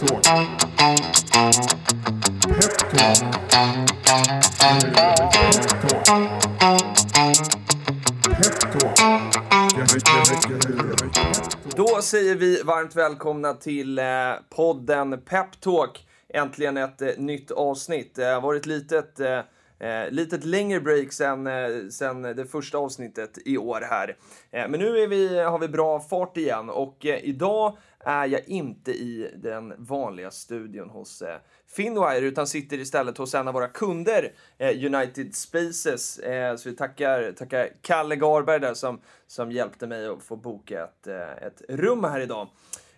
Peptalk. Peptalk. Då säger vi varmt välkomna till eh, podden Peptalk. Äntligen ett eh, nytt avsnitt. Det har varit litet, eh, eh, litet längre break sen, eh, sen det första avsnittet i år här. Eh, men nu är vi, har vi bra fart igen och eh, idag är jag inte i den vanliga studion hos eh, Finwire utan sitter istället hos en av våra kunder, eh, United Spaces. Eh, så vi tackar, tackar Kalle Garberg där som, som hjälpte mig att få boka ett, eh, ett rum här idag.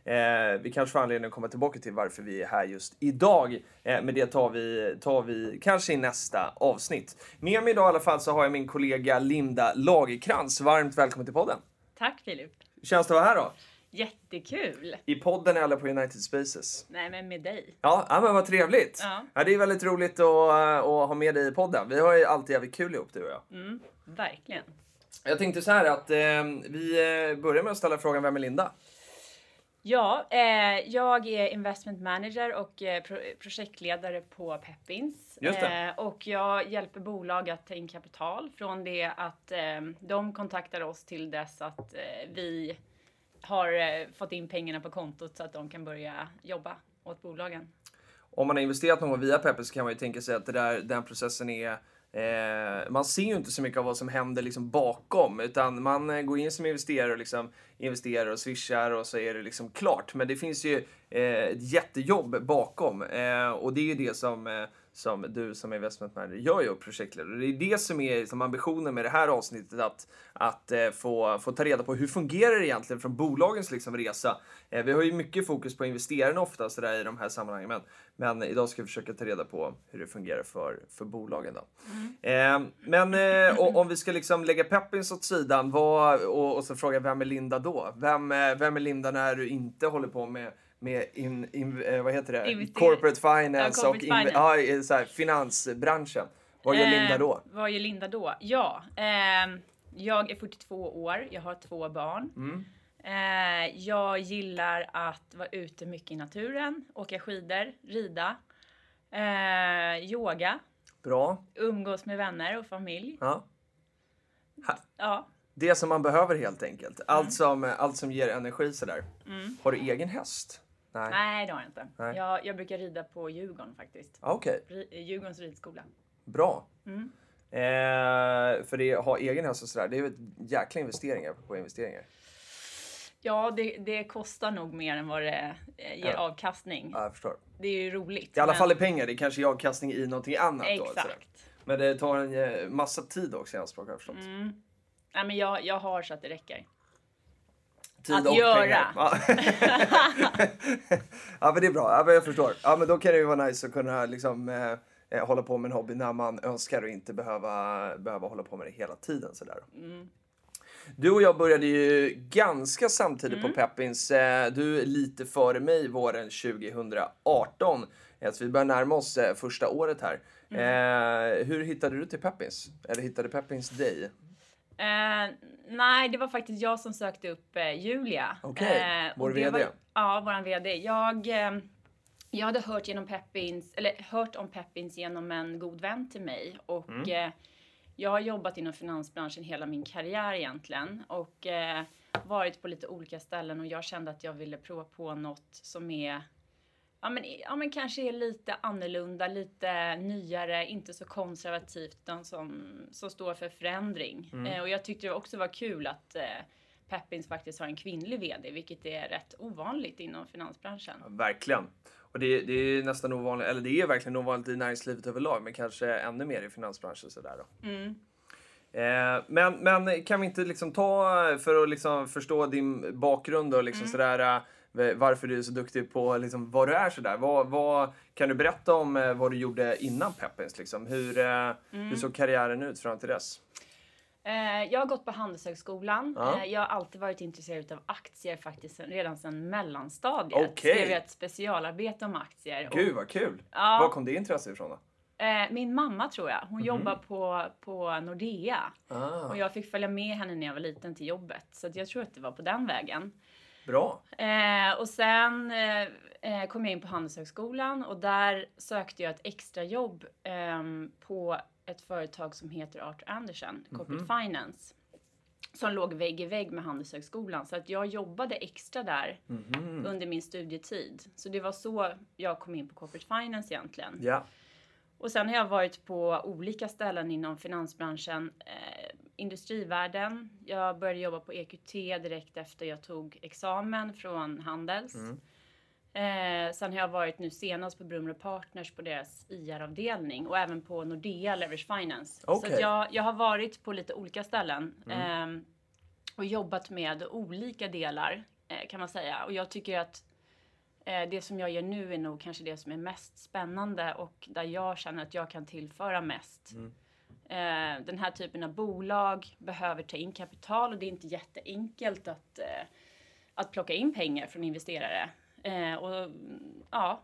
Eh, vi kanske får anledning att komma tillbaka till varför vi är här just idag. Eh, men det tar vi, tar vi kanske i nästa avsnitt. Med mig idag i alla fall så har jag min kollega Linda Lagerkrans. Varmt välkommen till podden. Tack Filip. Hur känns det att vara här då? Jättekul. I podden eller på United Spaces? Nej men med dig. Ja, ja men vad trevligt. Ja. det är väldigt roligt att, eh, att ha med dig i podden. Vi har ju alltid jävligt kul ihop du och jag. Mm, verkligen. Jag tänkte så här att eh, vi börjar med att ställa frågan vem är Linda? Ja, eh, jag är investment manager och eh, pro projektledare på Peppins. Eh, och jag hjälper bolag att ta in kapital från det att eh, de kontaktar oss till dess att eh, vi har eh, fått in pengarna på kontot så att de kan börja jobba åt bolagen. Om man har investerat någon gång via Pepper så kan man ju tänka sig att det där, den processen är Eh, man ser ju inte så mycket av vad som händer liksom bakom utan man eh, går in som investerare och liksom investerar och swishar och så är det liksom klart. Men det finns ju eh, ett jättejobb bakom eh, och det är ju det som, eh, som du som investment manager gör ju projektledare. Det är det som är liksom ambitionen med det här avsnittet att, att eh, få, få ta reda på hur fungerar det egentligen från bolagens liksom resa. Eh, vi har ju mycket fokus på investerarna ofta så där, i de här sammanhangen men, men idag ska vi försöka ta reda på hur det fungerar för, för bolagen. Då. Eh, men eh, och, om vi ska liksom lägga peppins åt sidan vad, och, och så fråga vem är Linda då? Vem, eh, vem är Linda när du inte håller på med med in, in, eh, vad heter det? Corporate finance Ja, och corporate inve- finance. ja, så här, finansbranschen. Vad gör Linda då? Eh, vad gör Linda då? Ja, ehm, jag är 42 år, jag har två barn. Mm. Eh, jag gillar att vara ute mycket i naturen, åka skidor, rida, eh, yoga, Bra. umgås med vänner och familj. Ja. Ja, Det som man behöver helt enkelt. Mm. Allt, som, allt som ger energi sådär. Har du egen häst? Nej. nej det har jag inte. Nej. Jag, jag brukar rida på Djurgården faktiskt. Okej, Ri- Djurgårdens ridskola. bra. Mm. Eh, för det, ha egen häst och sådär, det är ju jäkla investeringar på investeringar. Ja, det, det kostar nog mer än vad det eh, ger Ja. avkastning. Ja, jag förstår. Det är ju roligt. I alla men- fall i pengar, det kanske är avkastning i någonting annat då. sådär. Exakt. Men det tar en eh, massa tid också i anspråk har jag förstått. Mm. Nej, men jag, jag har så att det räcker. Tid Att och göra. pengar. Ja. ja men det är bra, ja, men jag förstår. Ja men då kan det ju vara nice att kunna liksom eh, eh, hålla på med en hobby när man önskar och inte behöva, behöva hålla på med det hela tiden sådär. Mm. Du och jag började ju ganska samtidigt Mm. på Peppins. Eh, Du är lite före mig våren 2018. Eh, Så vi börjar närma oss eh, första året här. Mm. Hur hittade du till Peppins? Eller hittade Peppins dig? Eh, nej, det var faktiskt jag som sökte upp eh, Julia. Okej, Eh, vår VD. Var, ja, våran VD. Jag, eh, jag hade hört, genom Peppins, eller hört om Peppins genom en god vän till mig. Och Mm. eh, jag har jobbat inom finansbranschen hela min karriär egentligen. Och eh, varit på lite olika ställen och jag kände att jag ville prova på något som är Ja men, ja men kanske är lite annorlunda, lite nyare, inte så konservativt utan som, som står för förändring. Mm. Eh, och jag tyckte det också var kul att eh, Peppins faktiskt har en kvinnlig VD, vilket är rätt ovanligt inom finansbranschen. Ja, verkligen. Och det, det är nästan ovanligt, eller det är verkligen ovanligt i näringslivet överlag, men kanske ännu mer i finansbranschen sådär då. Mm. Eh, men, men kan vi inte liksom ta, för att liksom förstå din bakgrund och liksom sådär, eh, varför du är så duktig på liksom vad du är sådär. Vad, vad, kan du berätta om eh, vad du gjorde innan Peppins? Liksom? Hur, eh, hur såg karriären ut fram till dess? Eh, jag har gått på Handelshögskolan. Ja. Jag har alltid varit intresserad av aktier faktiskt redan sedan mellanstadiet. Okej. Skrev jag ett specialarbete om aktier. Gud vad kul! Ja. Var kom det intresset ifrån då? min mamma tror jag, hon jobbar på, på Nordea. Ah. Och jag fick följa med henne när jag var liten till jobbet. Så jag tror att det var på den vägen. Bra. Eh, och sen eh, eh, kom jag in på Handelshögskolan och där sökte jag ett extrajobb ehm, på ett företag som heter Arthur Andersen, Corporate Finance. Som låg vägg i vägg med Handelshögskolan. Så att jag jobbade extra där under min studietid. Så det var så jag kom in på Corporate Finance egentligen. Ja. Och sen har jag varit på olika ställen inom finansbranschen. Eh, industrivärlden. Jag började jobba på EQT direkt efter jag tog examen från Handels. Eh, sen har jag varit nu senast på Brummer Partners på deras IR-avdelning och även på Nordea Leverage Finance. Så Okej. att jag, jag har varit på lite olika ställen eh, och jobbat med olika delar eh, kan man säga. Och jag tycker att eh, det som jag gör nu är nog kanske det som är mest spännande och där jag känner att jag kan tillföra mest. Eh, den här typen av bolag behöver ta in kapital och det är inte jätteenkelt att, eh, att plocka in pengar från investerare. Eh, och ja,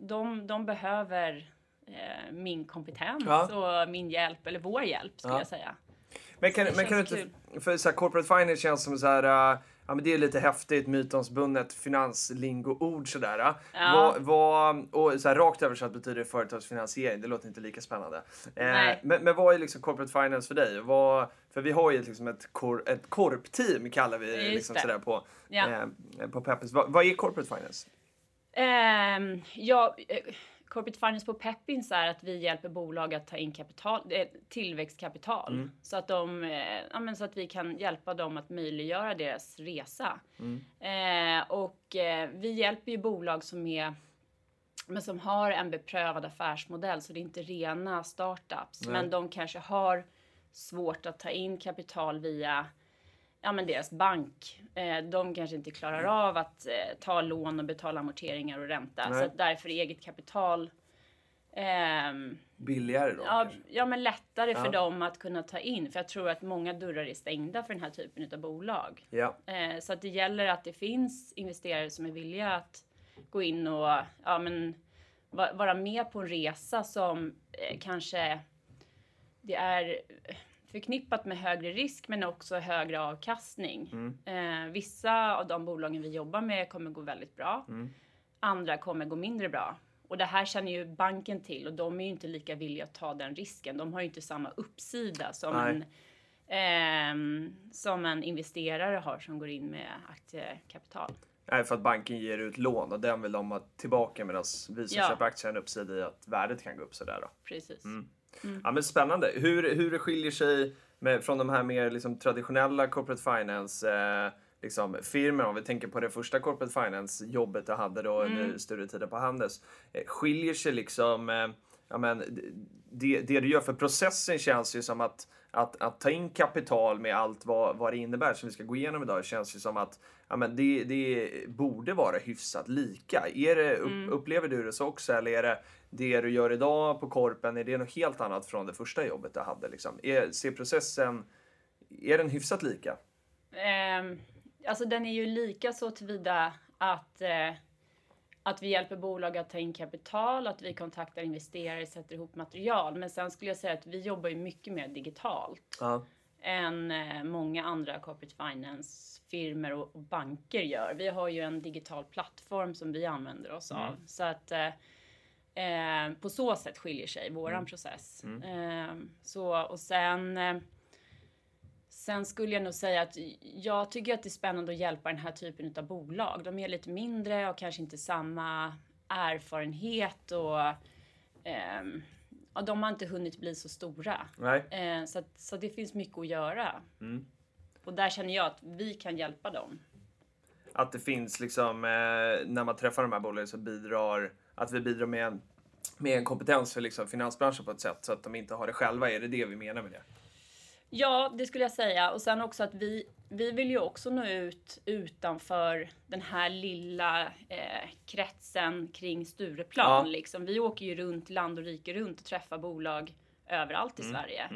de, de behöver eh, min kompetens Ja. och min hjälp, eller vår hjälp skulle Ja. jag säga. Men kan, men kan du inte... För så här, corporate finance känns som så här... ja, men det är lite häftigt, mytomspunnet finanslingo-ord sådär. Ja. Vad, vad, och så här, rakt översatt betyder det företagsfinansiering. Det låter inte lika spännande. Eh, men, men vad är liksom corporate finance för dig? Vad, för vi har ju liksom ett, kor, ett korpteam kallar vi Just liksom det. sådär på, Ja. eh, på Peppers. Vad, vad är corporate finance? Ehm, ja, eh, Corporate Finance på Peppins är att vi hjälper bolag att ta in kapital, eh, tillväxtkapital. Mm. Så, att de, eh, ja, men så att vi kan hjälpa dem att möjliggöra deras resa. Mm. Eh, och eh, vi hjälper ju bolag som är men som har en beprövad affärsmodell så det är inte rena startups. Nej. Men de kanske har svårt att ta in kapital via ja, men deras bank. Eh, de kanske inte klarar av att eh, ta lån och betala amorteringar och ränta. Nej. Så att därför är eget kapital ehm, Billigare då? ja, kanske? ja, men lättare Ja. för dem att kunna ta in. För jag tror att många dörrar är stängda för den här typen av bolag. ja. Eh, så att det gäller att det finns investerare som är villiga att gå in och ja, men, va- vara med på en resa som eh, kanske det är förknippat med högre risk men också högre avkastning. Eh, vissa av de bolagen vi jobbar med kommer gå väldigt bra. Andra kommer gå mindre bra. Och det här känner ju banken till och de är ju inte lika villiga att ta den risken. De har ju inte samma uppsida som Nej. en ehm, som en investerare har som går in med aktiekapital. Nej, för att banken ger ut lån och den vill de ha tillbaka medan vi som Ja. köper aktier har en uppsida i att värdet kan gå upp sådär då. Precis. Mm. Ja, men spännande. Hur, hur det skiljer sig med, från de här mer liksom, traditionella corporate finance eh, liksom, firmorna, om vi tänker på det första corporate finance jobbet du hade då under studietiden på Handels. Eh, skiljer sig liksom, eh, ja, men, det, det du gör, för processen känns ju som att att, att ta in kapital med allt vad, vad det innebär som vi ska gå igenom idag känns ju som att ja, men det, det borde vara hyfsat lika. Är det, upp, Upplever du det så också eller är det det du gör idag på Korpen, är det något helt annat från det första jobbet du hade? Liksom? Är, ser processen, är den hyfsat lika? Ehm, alltså den är ju lika så tillvida att, eh, att vi hjälper bolag att ta in kapital, att vi kontaktar investerare, sätter ihop material. Men sen skulle jag säga att vi jobbar ju mycket mer digitalt Ja. Än eh, många andra corporate finance-firmor och, och banker gör. Vi har ju en digital plattform som vi använder oss av. Så att eh, eh, på så sätt skiljer sig våran process. Eh, så, och sen eh, Sen skulle jag nog säga att jag tycker att det är spännande att hjälpa den här typen av bolag. De är lite mindre och kanske inte samma erfarenhet och ehm, ja, de har inte hunnit bli så stora. Eh, så, att, så det finns mycket att göra. Mm. Och där känner jag att vi kan hjälpa dem. Att det finns liksom, eh, när man träffar de här bolagen så bidrar, att vi bidrar med en, med en kompetens för liksom finansbranschen på ett sätt så att de inte har det själva. Är det det vi menar med det? Ja, det skulle jag säga. Och sen också att vi, vi vill ju också nå ut utanför den här lilla eh, kretsen kring Stureplan. Ja. Liksom. Vi åker ju runt land och rike runt och träffar bolag överallt i Sverige.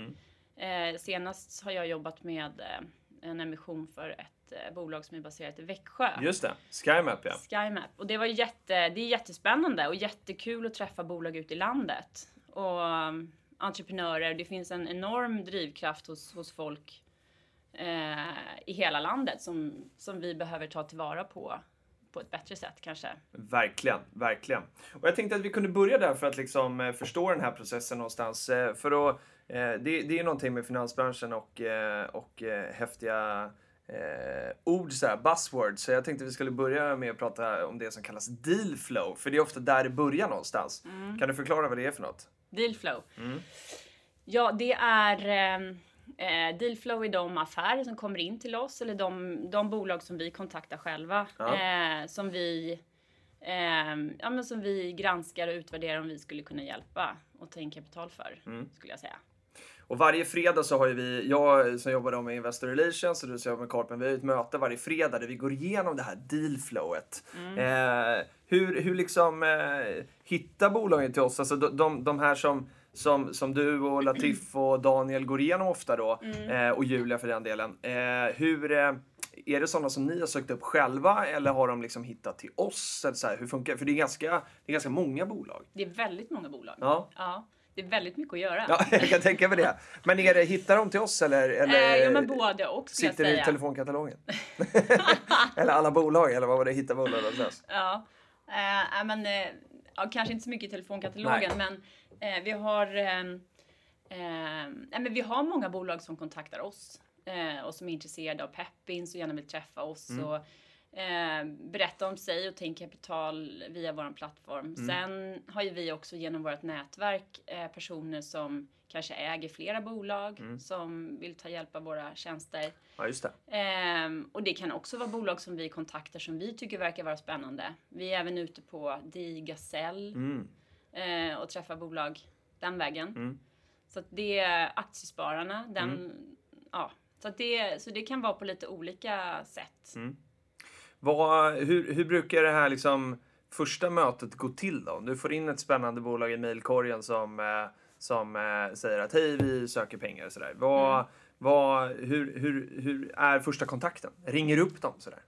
Eh, senast har jag jobbat med eh, en emission för ett eh, bolag som är baserat i Växjö. Just det, SkyMap ja. SkyMap. Och det var jätte, det är jättespännande och jättekul att träffa bolag ute i landet. Och um, entreprenörer. Det finns en enorm drivkraft hos, hos folk i hela landet som, som vi behöver ta tillvara på på ett bättre sätt kanske. Verkligen, verkligen. Och jag tänkte att vi kunde börja där för att liksom eh, förstå den här processen någonstans. Eh, För att, eh, det, det är någonting med finansbranschen och, eh, och eh, häftiga eh, ord, så här, buzzwords. Så jag tänkte vi skulle börja med att prata om det som kallas deal flow. För det är ofta där det börjar någonstans. Kan du förklara vad det är för något? Dealflow. Mm. Ja, det är eh, Dealflow är de affärer som kommer in till oss eller de, de bolag som vi kontaktar själva. Ja. Eh, som, vi, eh, ja, men som vi granskar och utvärderar om vi skulle kunna hjälpa och ta in kapital för. Mm. Skulle jag säga. Och varje fredag så har ju vi, jag som jobbar med Investor Relations och du som jobbar med Korpen, vi har ett möte varje fredag där vi går igenom det här dealflowet. Eh, hur, hur liksom eh, hittar bolagen till oss? Alltså de, de, de här som, som, som du och Latif och Daniel går igenom ofta då, eh, och Julia för den delen. Eh, hur, eh, är det sådana som ni har sökt upp själva eller har de liksom hittat till oss? Eller så här, hur funkar det? För det är, ganska, det är ganska många bolag. Det är väldigt många bolag. Ja. Ja, det är väldigt mycket att göra. Ja, jag kan tänka mig det. Men är det, hittar de till oss eller? eller eh, ja, men både och skulle jag Sitter det i säga. telefonkatalogen? eller alla bolag, eller vad var det? Hitta bolag någonstans? Ja, eh, men, eh, ja, kanske inte så mycket i telefonkatalogen, men eh, vi har eh, nej, men vi har många bolag som kontaktar oss eh, och som är intresserade av Peppins och gärna vill träffa oss och eh, berätta om sig och in kapital via vår plattform. Sen har ju vi också genom vårt nätverk eh, personer som kanske äger flera bolag som vill ta hjälp av våra tjänster. Ja, just det. Ehm, och det kan också vara bolag som vi kontaktar som vi tycker verkar vara spännande. Vi är även ute på DI Gasell Mm. eh, och träffar bolag den vägen. Mm. Så att det är aktiespararna. Den, ja, så, att det, så det kan vara på lite olika sätt. Mm. Vad, hur, hur brukar det här liksom första mötet gå till då? Du får in ett spännande bolag i mejlkorgen som, eh, som eh, säger att hej, vi söker pengar och sådär. Vad, Mm. vad, hur, hur, hur är första kontakten? Ringer upp dem sådär?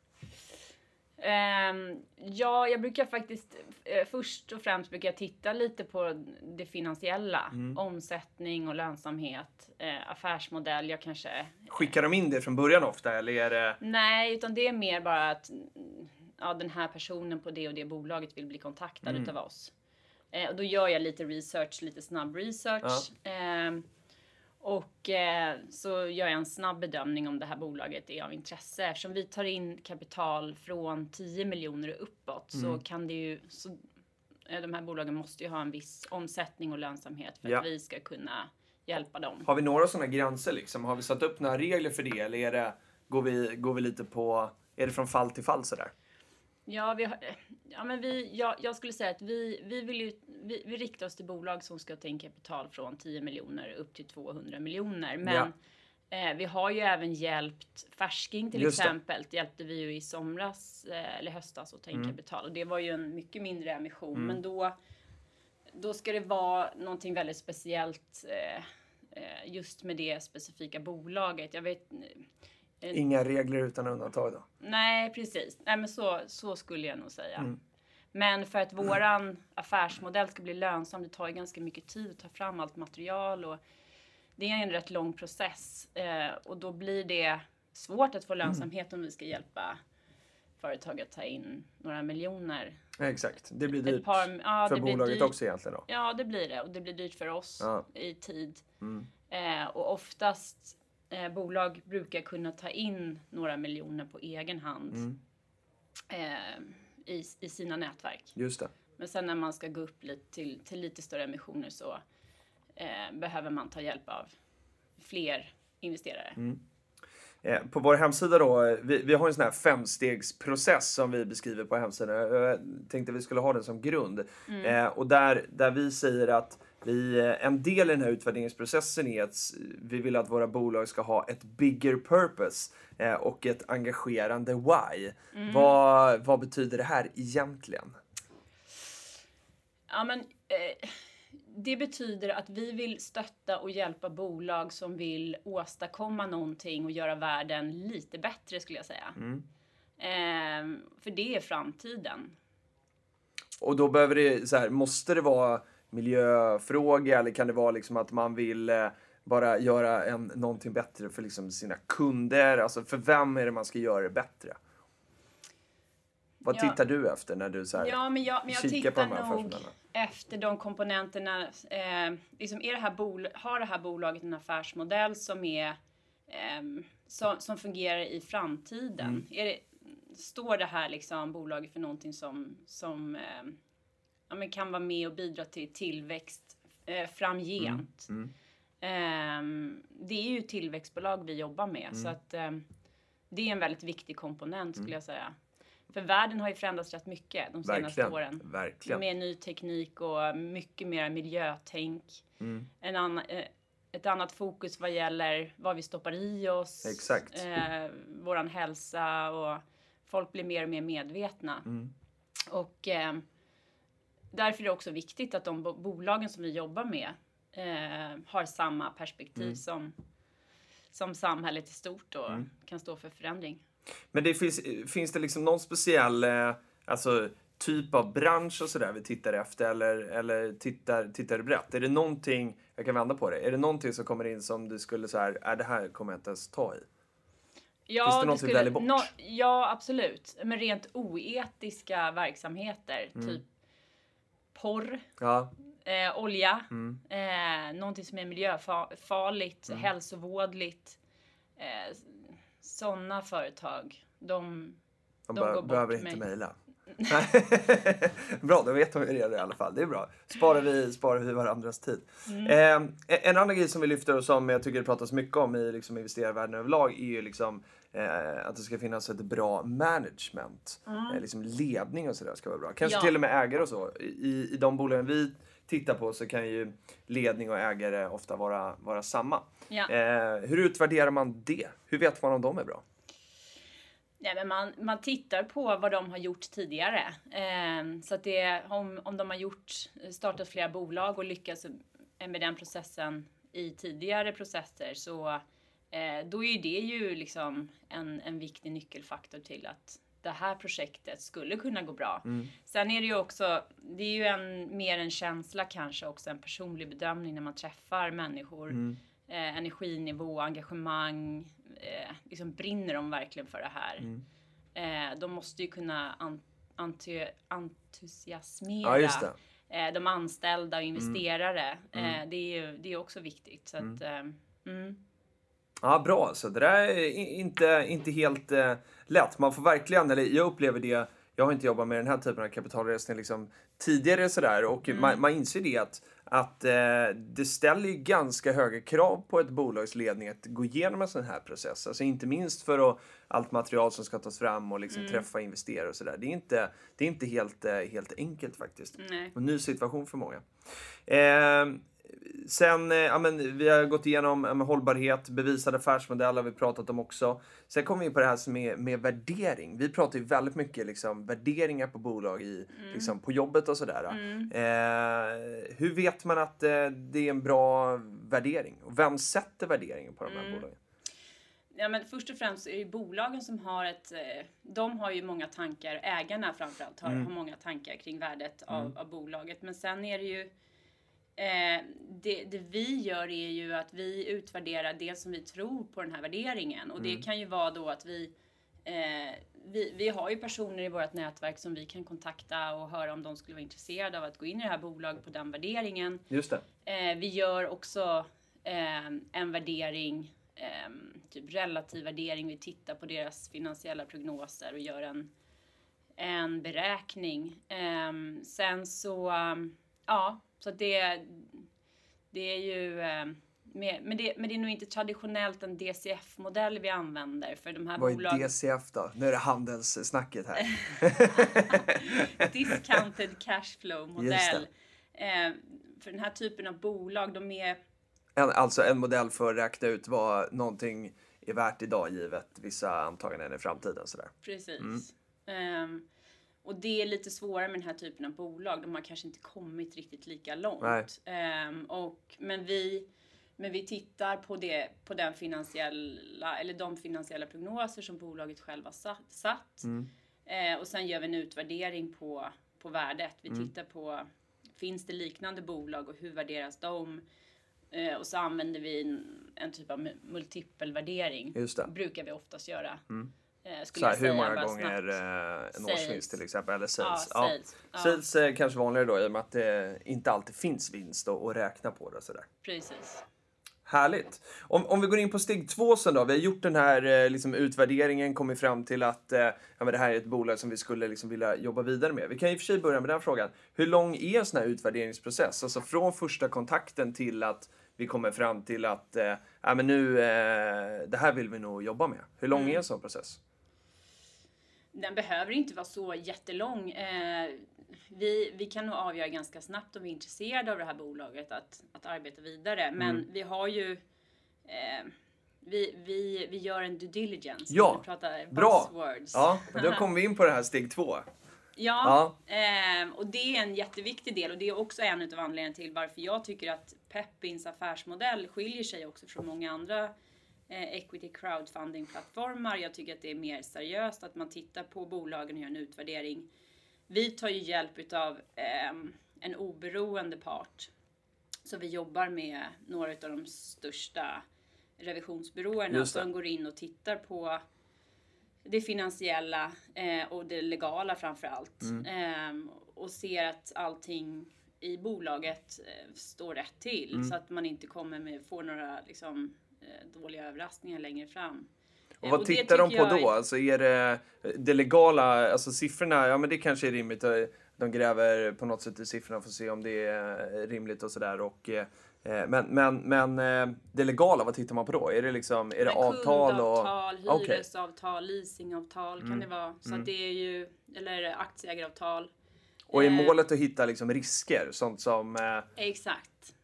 Ehm, ja, jag brukar faktiskt eh, först och främst brukar jag titta lite på det finansiella. Mm. Omsättning och lönsamhet, eh, affärsmodell. Jag kanske Skickar de in det från början ofta eller är det... Nej, utan det är mer bara att ja, den här personen på det och det bolaget vill bli kontaktad Mm. utav oss. Eh, och då gör jag lite research, lite snabb research. Ehm, och eh, så gör jag en snabb bedömning om det här bolaget är av intresse. Eftersom vi tar in kapital från 10 miljoner och uppåt så Mm. kan det ju... Så, eh, de här bolagen måste ju ha en viss omsättning och lönsamhet för Ja. att vi ska kunna hjälpa dem. Har vi några sådana gränser liksom? Har vi satt upp några regler för det eller är det, går, vi, går vi lite på... Är det från fall till fall sådär? Ja, vi har, ja men vi, ja, jag skulle säga att vi, vi, vill ju, vi, vi riktar oss till bolag som ska ta in kapital från 10 miljoner upp till 200 miljoner. Men eh, vi har ju även hjälpt Färsking till Just exempel. Det hjälpte vi ju i somras eh, eller höstas att ta in Mm. kapital. Och det var ju en mycket mindre emission. Men då, då ska det vara någonting väldigt speciellt eh, eh, just med det specifika bolaget. Jag vet, Inga regler utan undantag då? Nej, precis. Nej, men så, så skulle jag nog säga. Mm. Men för att våran affärsmodell ska bli lönsam, det tar ju ganska mycket tid att ta fram allt material och det är en rätt lång process eh, och då blir det svårt att få lönsamhet om vi ska hjälpa företag att ta in några miljoner. Ja, exakt. Det blir dyrt par, ja, för bolaget dyrt. också egentligen då. Ja, det blir det och det blir dyrt för oss Ja. i tid. Mm. Eh, och oftast eh, bolag brukar kunna ta in några miljoner på egen hand Mm. eh, i, i sina nätverk. Just det. Men sen när man ska gå upp lite till, till lite större emissioner så eh, behöver man ta hjälp av fler investerare. Mm. Eh, På vår hemsida då, eh, vi, vi har en sån här femstegsprocess som vi beskriver på hemsidan. Jag tänkte vi skulle ha den som grund. Eh, och där, där vi säger att vi, eh, en del i den här utvärderingsprocessen är att vi vill att våra bolag ska ha ett bigger purpose eh, och ett engagerande why. Vad, vad betyder det här egentligen? Ja, men, eh, det betyder att vi vill stötta och hjälpa bolag som vill åstadkomma någonting och göra världen lite bättre skulle jag säga. Mm. Eh, för det är framtiden. Och då behöver det, så här, måste det vara miljöfråga eller kan det vara liksom att man vill, eh, bara göra en, någonting bättre för liksom sina kunder? Alltså för vem är det man ska göra det bättre? Vad Ja. tittar du efter när du så här, Ja, men jag, men jag kikar på de här nog efter de komponenterna. Eh, liksom är det här bol har det här bolaget en affärsmodell som är ehm, som, som fungerar i framtiden? Mm. Är det, står det här liksom bolaget för någonting som, som ehm, ja, men kan vara med och bidra till tillväxt eh, framgent? Mm. Ehm, det är ju tillväxtbolag vi jobbar med Mm. så att ehm, det är en väldigt viktig komponent skulle jag säga. För världen har ju förändrats rätt mycket de senaste Verkligen. åren. Verkligen. Med ny teknik och mycket mer miljötänk. Mm. En annan, eh, ett annat fokus vad gäller vad vi stoppar i oss. Exakt. Eh, våran hälsa och folk blir mer och mer medvetna. Mm. Och eh, därför är det också viktigt att de bo- bolagen som vi jobbar med eh, har samma perspektiv Mm. som, som samhället i stort och Mm. kan stå för förändring. Men det finns, finns det liksom någon speciell eh, alltså, typ av bransch och sådär vi tittar efter eller, eller tittar, tittar du brett? Är det någonting, jag kan vända på det, är det någonting som kommer in som du skulle så här, är det här kommer jag inte ens ta i? Ja, Finns det något vi väljer bort? nå- ja, absolut. Men rent oetiska verksamheter, Mm. typ porr, Ja, eh, olja, mm. eh, någonting som är miljöfarligt, Mm. hälsovådligt. Eh, Sådana företag, de... De be- går bort behöver inte mejla. bra, då vet de redan i alla fall. Det är bra. Sparar vi, sparar vi varandras tid. Mm. Eh, en annan grej som vi lyfter och som jag tycker det pratas mycket om i liksom, investerarvärlden överlag är ju liksom eh, att det ska finnas ett bra management. Eh, liksom ledning och sådär ska vara bra. Kanske Ja. till och med ägare och så. I, I de bolagen vi tittar på så kan ju ledning och ägare ofta vara, vara samma. Ja. Eh, hur utvärderar man det? Hur vet man om de är bra? Nej, men man, man tittar på vad de har gjort tidigare. Eh, så att det, om, om de har gjort, startat flera bolag och lyckats med den processen i tidigare processer så då är det ju liksom en, en viktig nyckelfaktor till att det här projektet skulle kunna gå bra. Sen är det ju också, det är ju en, mer en känsla kanske också, en personlig bedömning när man träffar människor. Eh, energinivå, engagemang, eh, liksom brinner de verkligen för det här? Mm. Eh, de måste ju kunna an, entusiasmera Ja, eh, de anställda och investerare. Mm. Eh, det är ju det är också viktigt. Så att, eh, mm. Ja, bra. Så det där är inte, inte helt eh, lätt. Man får verkligen, eller jag upplever det, jag har inte jobbat med den här typen av kapitalresning liksom tidigare sådär och man, man inser det att, att eh, det ställer ganska höga krav på ett bolags ledning att gå igenom en sån här process. Alltså inte minst för att allt material som ska tas fram och liksom träffa investerare och sådär. Det är inte, det är inte helt, eh, helt enkelt faktiskt. Nej. En ny situation för många. Eh, sen, eh, ja, men, vi har gått igenom med hållbarhet, bevisad affärsmodell har vi pratat om också. Sen kommer vi in på det här är med värdering. Vi pratar ju väldigt mycket liksom, värderingar på bolag i, liksom, på jobbet och sådär. Eh, hur vet man att eh, det är en bra värdering? Och vem sätter värderingen på de här bolagen? Ja, men först och främst är det bolagen som har ett... eh, De har ju många tankar, ägarna framförallt har, har många tankar kring värdet av, av bolaget. Men sen är det ju... Eh, det, det vi gör är ju att vi utvärderar det som vi tror på den här värderingen. Och det kan ju vara då att vi... Eh, vi, vi har ju personer i vårt nätverk som vi kan kontakta och höra om de skulle vara intresserade av att gå in i det här bolaget på den värderingen. Just. Eh, vi gör också eh, en värdering, eh, typ relativ värdering. Vi tittar på deras finansiella prognoser och gör en, en beräkning. Sen så, ja, så att det, det är ju, eh, med, men, det, men det är nog inte traditionellt en DCF-modell vi använder för de här Vad är bolagen. DCF då? Nu är det handelssnacket här. Discounted cash flow Just modell. Eh, för den här typen av bolag, de är En, alltså en modell för att räkna ut vad någonting är värt idag givet vissa antaganden i framtiden. Sådär. Precis. Ehm, och det är lite svårare med den här typen av bolag. De har kanske inte kommit riktigt lika långt. Ehm, och, men, vi, men vi tittar på, det, på den finansiella, eller de finansiella prognoser som bolaget själv har satt. satt. Eh, och sen gör vi en utvärdering på, på värdet. Vi tittar på, finns det liknande bolag och hur värderas de? Eh, och så använder vi en, en typ av mu- multipelvärdering. Just det. brukar vi oftast göra. Eh, skulle här, hur många gånger snabbt. eh, en Sales. årsvinst till exempel, eller Ja, sales. sales. Ja. Sales är kanske vanligare då i och med att det inte alltid finns vinst att att räkna på det sådär. Precis. Härligt. Om, om vi går in på steg två sen då. Vi har gjort den här eh, liksom, utvärderingen, kommit fram till att eh, ja, men det här är ett bolag som vi skulle liksom, vilja jobba vidare med. Vi kan i och för sig börja med den frågan. Hur lång är en sån här utvärderingsprocess? Alltså från första kontakten till att vi kommer fram till att eh, ja, men nu, eh, det här vill vi nog jobba med. Hur lång är en sån process? Den behöver inte vara så jättelång. Eh, vi, vi kan nog avgöra ganska snabbt om vi är intresserade av det här bolaget att, att arbeta vidare. Men Mm. vi har ju eh, vi, vi, vi gör en due diligence. Ja, bra. buzzwords. Ja, då kommer vi in på det här steg två. Ja, ehm, och det är en jätteviktig del och det är också en av anledningarna till varför jag tycker att Peppins affärsmodell skiljer sig också från många andra eh, equity crowdfunding plattformar. Jag tycker att det är mer seriöst att man tittar på bolagen och gör en utvärdering. Vi tar ju hjälp utav ehm, en oberoende part. Så vi jobbar med några av de största revisionsbyråerna som går in och tittar på det finansiella eh, och det legala framför allt. Eh, och ser att allting i bolaget eh, står rätt till så att man inte kommer med, får några liksom, eh, dåliga överraskningar längre fram. Och Eh, vad det tittar de på då? är- Alltså är det det legala, alltså siffrorna, ja men det kanske är rimligt. eh, De gräver på något sätt i siffrorna för att se om det är rimligt och sådär. Och, eh, men men, men eh, det legala, vad tittar man på då? Är det liksom, är det avtal och... Kundavtal. Mm. hyresavtal, leasingavtal kan det vara. Så att det är ju, eller aktieägaravtal. Och är Eh. målet att hitta liksom risker? Sånt som... Eh, Exakt.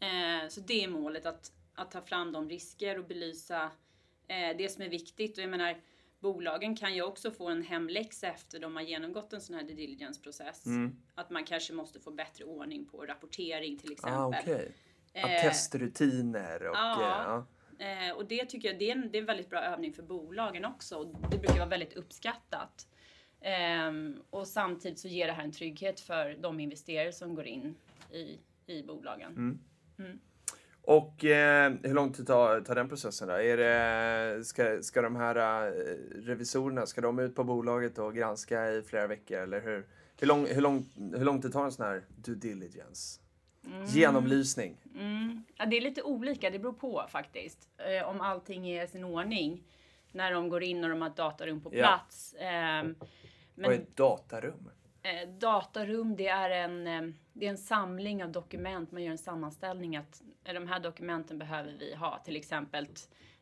Eh, så det är målet, att, att ta fram de risker och belysa eh, det som är viktigt. Och jag menar, bolagen kan ju också få en hemläxa efter de har genomgått en sån här due diligence-process. Mm. Att man kanske måste få bättre ordning på rapportering till exempel. ah. Ja, Eh, testrutiner och... ja. eh, ja. Eh, och det tycker jag det är, en, det är en väldigt bra övning för bolagen också. Och det brukar vara väldigt uppskattat. Ehm, och samtidigt så ger det här en trygghet för de investerare som går in i, i bolagen. Mm. Och eh, hur lång tid tar, tar den processen då? Är det, ska, ska de här eh, revisorerna, ska de ut på bolaget och granska i flera veckor? Eller hur, hur, lång, hur, lång, hur lång tid tar en sån här due diligence? Genomlysning? Mm. Ja, det är lite olika, det beror på faktiskt. Eh, om allting är i sin ordning. När de går in och de har ett datarum på Ja. plats. Ehm, Vad är men ett datarum? Eh, datarum, det är, en, eh, det är en samling av dokument. Man gör en sammanställning att eh, de här dokumenten behöver vi ha. Till exempel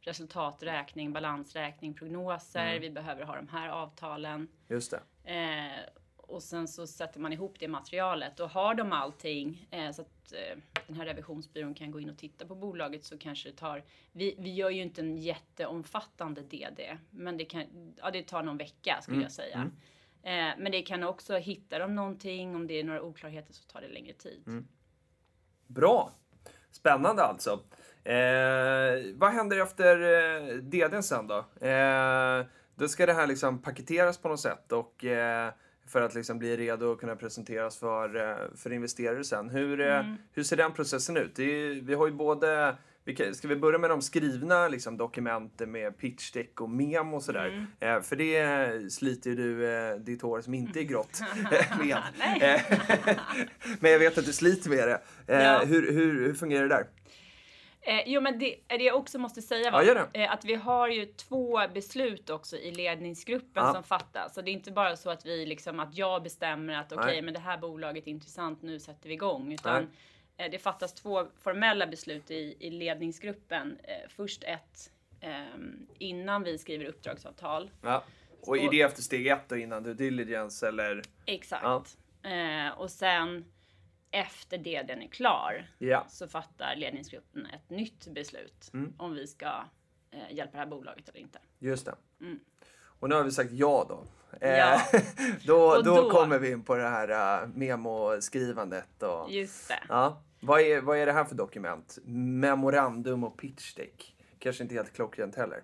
resultaträkning, balansräkning, prognoser. Vi behöver ha de här avtalen. Just det. Eh, och sen så sätter man ihop det materialet och har de allting eh, så att eh, den här revisionsbyrån kan gå in och titta på bolaget så kanske det tar, vi, vi gör ju inte en jätteomfattande DD, men det, kan, ja, det tar någon vecka skulle jag säga. Eh, men det kan också, hittar de någonting, om det är några oklarheter så tar det längre tid. Bra! Spännande alltså. Eh, vad händer efter eh, DDn sen då? Eh, då ska det här liksom paketeras på något sätt och eh, för att liksom bli redo att kunna presenteras för, eh, för investerare sen. Hur, eh, hur ser den processen ut? Är, vi har ju både ska vi börja med de skrivna liksom, dokumenten med pitchdeck och memo och sådär? Eh, för det sliter ju du eh, ditt hår som inte är grått med. Eh, Men jag vet att du sliter med det. Eh, Ja. hur, hur, hur fungerar det där? Eh, jo, men det, det jag också måste säga var Ja, eh, att vi har ju två beslut också i ledningsgruppen Ja. som fattas. Så det är inte bara så att vi liksom, att jag bestämmer att okej, Nej. men det här bolaget är intressant, nu sätter vi igång. Utan det fattas två formella beslut i, i ledningsgruppen. Eh, först ett ehm, innan vi skriver uppdragsavtal. Ja. Och är det efter steg ett då innan due diligence eller? Exakt. Eh, och sen efter det den är klar Ja. så fattar ledningsgruppen ett nytt beslut Mm. om vi ska eh, hjälpa det här bolaget eller inte. Just det. Mm. Och nu har vi sagt ja då. Eh, Ja. då, Och då, då- kommer vi in på det här memoskrivandet. Och, Just det. ja. Vad, är, vad är det här för dokument? Memorandum och pitchdeck. Kanske inte helt klockrent heller.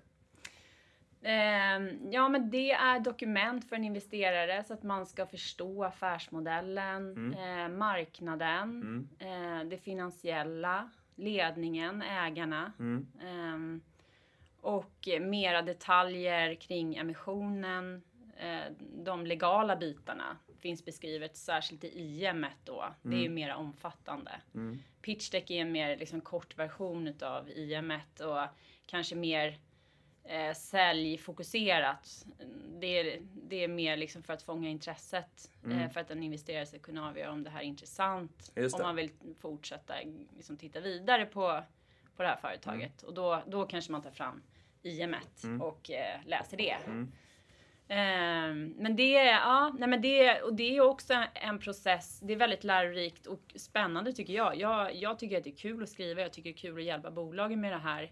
Ehm, ja, men det är dokument för en investerare så att man ska förstå affärsmodellen, Mm. eh, marknaden, eh, det finansiella. ledningen, ägarna. Mm. Ehm, och mera detaljer kring emissionen. Eh, de legala bitarna finns beskrivet särskilt i IM då. Det är ju mer omfattande. Mm. Pitch deck är en mer liksom, kort version utav IM och kanske mer eh, säljfokuserat. Det är, det är mer liksom för att fånga intresset. Eh, för att en investerare ska kunna avgöra om det här är intressant. Om man vill fortsätta liksom, titta vidare på, på det här företaget. Och då, då kanske man tar fram IM och eh, läser det. Ehm, men det, ja, nej men det, och det är också en process. Det är väldigt lärorikt och spännande tycker jag. jag. Jag tycker att det är kul att skriva. Jag tycker det är kul att hjälpa bolagen med det här.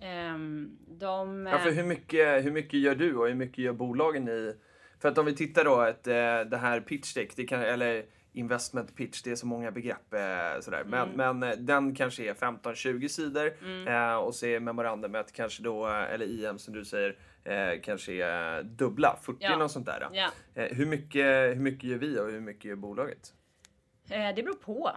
Ehm, de, Ja, för hur mycket, hur mycket gör du och hur mycket gör bolagen i... För att om vi tittar då, ett, eh, det här pitch deck, det kan, eller investment pitch, det är så många begrepp eh, sådär. Men, men eh, den kanske är 15-20 sidor eh, och så är memorandumet kanske då, eller IM som du säger, eh, kanske är dubbla, 40 Ja. sånt där. ja, Eh, hur, mycket, hur mycket gör vi och hur mycket gör bolaget? Eh, Det beror på.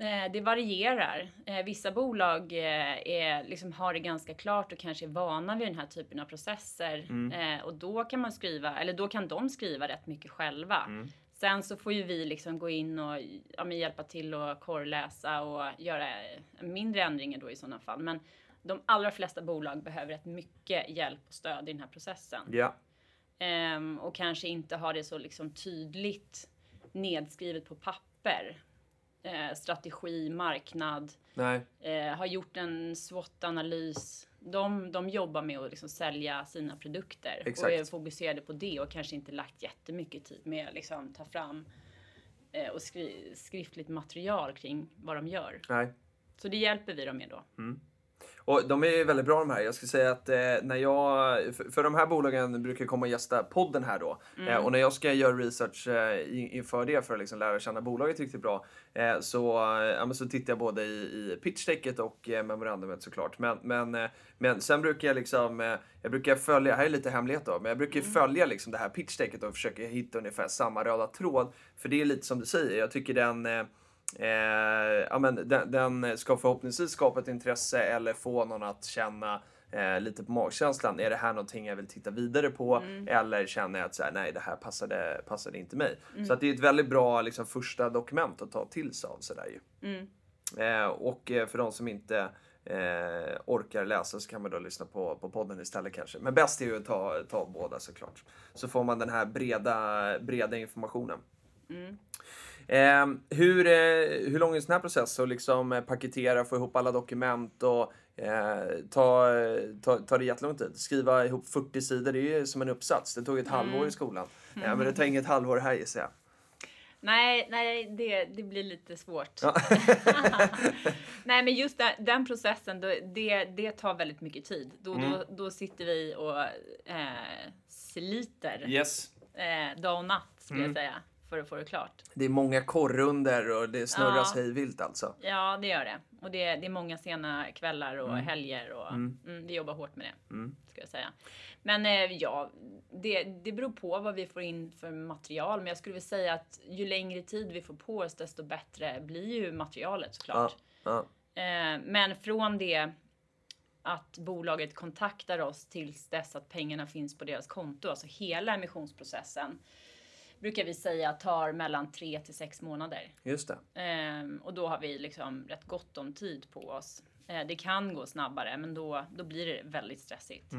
Eh, Det varierar. Eh, Vissa bolag eh, är, liksom, har det ganska klart och kanske är vana vid den här typen av processer. Eh, Och då kan man skriva, eller då kan de skriva rätt mycket själva. Sen så får ju vi liksom gå in och ja, hjälpa till och korrläsa och göra mindre ändringar då i sådana fall. Men de allra flesta bolag behöver rätt mycket hjälp och stöd i den här processen. Ja. Ehm, och kanske inte har det så liksom tydligt nedskrivet på papper. Eh, strategi, marknad, eh, har gjort en SWOT-analys. De, de jobbar med att liksom sälja sina produkter Exakt. och är fokuserade på det och kanske inte lagt jättemycket tid med att liksom ta fram eh, och skri- skriftligt material kring vad de gör. Nej. Så det hjälper vi dem med då. Och de är ju väldigt bra de här. Jag skulle säga att eh, när jag, för, för de här bolagen brukar komma och gästa podden här då. Eh, och när jag ska göra research eh, in- inför det för att liksom lära känna bolaget riktigt bra. Eh, så, eh, ja, så tittar jag både i, i pitchdecket och eh, memorandumet såklart. Men, men, eh, men sen brukar jag liksom, eh, jag brukar följa, här är lite hemlighet då, men jag brukar ju följa liksom det här pitchdecket och försöka hitta ungefär samma röda tråd. För det är lite som du säger, jag tycker den eh, ja, men den, den ska förhoppningsvis skapa ett intresse eller få någon att känna eh, lite på magkänslan. Är det här någonting jag vill titta vidare på? Eller känner jag att så här, nej, det här passade, passade inte mig. Så att det är ett väldigt bra liksom, första dokument att ta till sig av. Så där, ju. Eh, och eh, för de som inte eh, orkar läsa så kan man då lyssna på, på podden istället kanske. Men bäst är ju att ta, ta båda såklart. Så får man den här breda, breda informationen. Eh, hur, eh, hur lång är en sån här process? Att liksom eh, paketera, få ihop alla dokument och eh, ta, ta, ta det jättelång tid. Skriva ihop 40 sidor, det är ju som en uppsats. Det tog ett halvår i skolan. Ja, men det tar inget halvår här gissar jag. Nej, nej det, det blir lite svårt. Ja. nej, men just den, den processen, då, det, det tar väldigt mycket tid. Då, Mm. då, då sitter vi och eh, sliter Yes. eh, dag och natt, skulle Mm. jag säga, för att få det klart. Det är många korrunder och det snurras Ja. hej vilt alltså. Ja, det gör det. Och det, det är många sena kvällar och helger och mm. vi jobbar hårt med det, Mm. ska jag säga. Men eh, ja, det, det beror på vad vi får in för material. Men jag skulle vilja säga att ju längre tid vi får på oss, desto bättre blir ju materialet såklart. Ja. Eh, men från det att bolaget kontaktar oss tills dess att pengarna finns på deras konto, alltså hela emissionsprocessen, brukar vi säga tar mellan tre till sex månader. Just det. Ehm, och då har vi liksom rätt gott om tid på oss. Eh, det kan gå snabbare, men då, då blir det väldigt stressigt.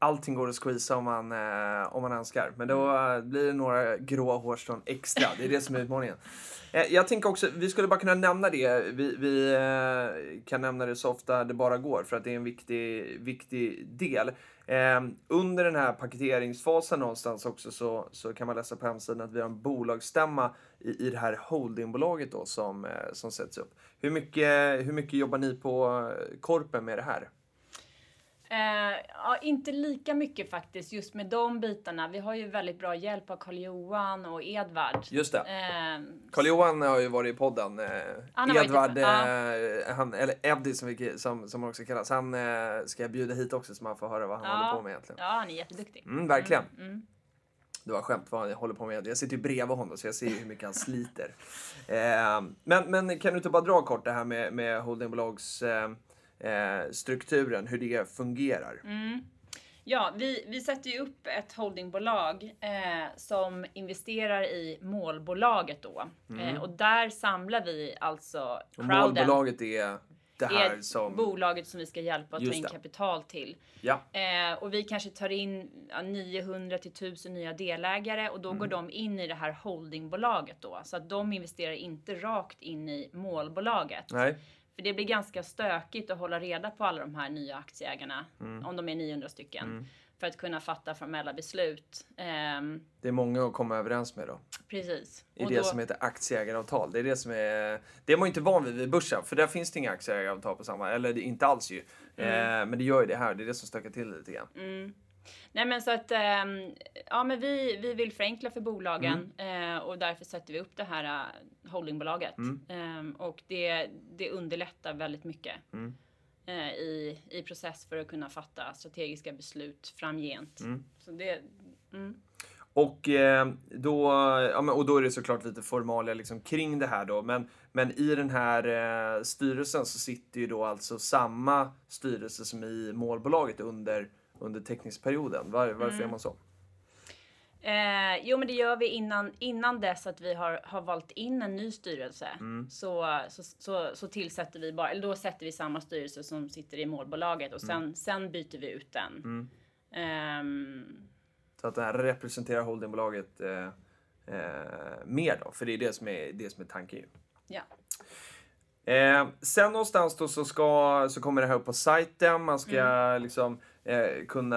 Allting går att squeeza om man, eh, om man önskar. Men då eh, blir det några gråa hårstrån extra. Det är det som är utmaningen. Eh, jag tänker också, vi skulle bara kunna nämna det. Vi, vi eh, kan nämna det så ofta det bara går för att det är en viktig, viktig del. Eh, under den här paketeringsfasen någonstans också så, så kan man läsa på hemsidan att vi har en bolagsstämma i, i det här holdingbolaget då som, eh, som sätts upp. Hur mycket, hur mycket jobbar ni på eh, Korpen med det här? Eh, ja, inte lika mycket faktiskt, just med de bitarna. Vi har ju väldigt bra hjälp av Karl-Johan och Edvard. Just det. Eh, Karl-Johan har ju varit i podden. Eh, Han Edvard, eh, han, eller Eddie som, vi, som, som också kallas, han eh, ska jag bjuda hit också så man får höra vad han Ja. håller på med egentligen. ja, han är jätteduktig. Mm, verkligen. Mm. Det var skämt vad han håller på med. Jag sitter ju bredvid honom så jag ser ju hur mycket han sliter. Eh, men, men kan du inte bara dra kort det här med, med holdingbolags eh, strukturen, hur det fungerar? Ja, vi, vi sätter ju upp ett holdingbolag eh, som investerar i målbolaget då. Eh, och där samlar vi alltså Och crowden. målbolaget är det här är som... bolaget som vi ska hjälpa att ta in det. kapital till. Ja. Eh, och vi kanske tar in ja, 900 till 1000 nya delägare och då Mm. går de in i det här holdingbolaget då. Så att de investerar inte rakt in i målbolaget. Nej. För det blir ganska stökigt att hålla reda på alla de här nya aktieägarna, Mm. om de är 900 stycken, för att kunna fatta formella beslut. Ehm, Det är många att komma överens med då. precis. I Och det då- som heter aktieägaravtal. Det är det som är... Det är man ju inte van vid vid börsen, för där finns det inga aktieägaravtal på samma... Eller inte alls ju. Mm. Eh, men det gör ju det här. Det är det som stökar till det lite grann. Nej men så att, ehm, ja men vi, vi vill förenkla för bolagen Mm. eh, och därför sätter vi upp det här eh, holdingbolaget. Mm. Ehm, och det, det underlättar väldigt mycket Mm. eh, i, i process för att kunna fatta strategiska beslut framgent. Mm. Så det, mm. Och, då, ja, men, och då är det såklart lite formalia liksom kring det här då. Men, men i den här eh, styrelsen så sitter ju då alltså samma styrelse som i målbolaget under, under teckningsperioden. Var, varför Mm. gör man så? Eh, jo men det gör vi innan, innan dess att vi har, har valt in en ny styrelse. Mm. Så, så, så, så tillsätter vi bara, eller då sätter vi samma styrelse som sitter i målbolaget och sen, sen byter vi ut den. Mm. Ehm, Så att det här representerar holdingbolaget eh, eh, mer då. För det är det som är, det som är tanken ju. ja. Eh, sen någonstans då så, ska, så kommer det här upp på sajten. Man ska liksom eh, kunna,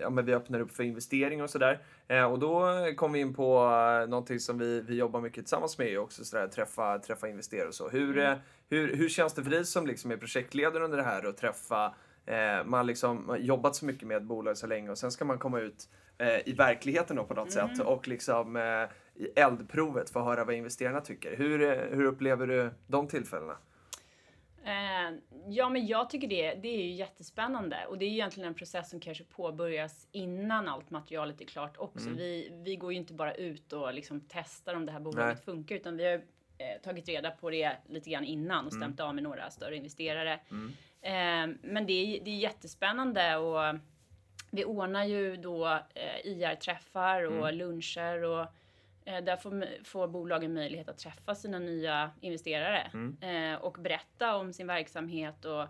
ja men vi öppnar upp för investering och sådär. Eh, och då kommer vi in på eh, någonting som vi, vi jobbar mycket tillsammans med också, sådär, träffa, träffa investerare och så. Hur, eh, hur, hur känns det för dig som liksom är projektledare under det här och träffa, eh, man liksom har jobbat så mycket med ett bolag så länge och sen ska man komma ut eh, i verkligen då på något sätt och liksom i eldprovet få höra vad investerarna tycker. Hur, hur upplever du de tillfällena? Eh, ja, men jag tycker det, det är ju jättespännande och det är ju egentligen en process som kanske påbörjas innan allt materialet är klart också. Vi, vi går ju inte bara ut och liksom testar om det här bolaget Nej. funkar utan vi har eh, tagit reda på det lite grann innan och stämt av med några större investerare. Eh, men det är, det är jättespännande och vi ordnar ju då eh, IR-träffar och luncher och där får, får bolagen möjlighet att träffa sina nya investerare eh, och berätta om sin verksamhet och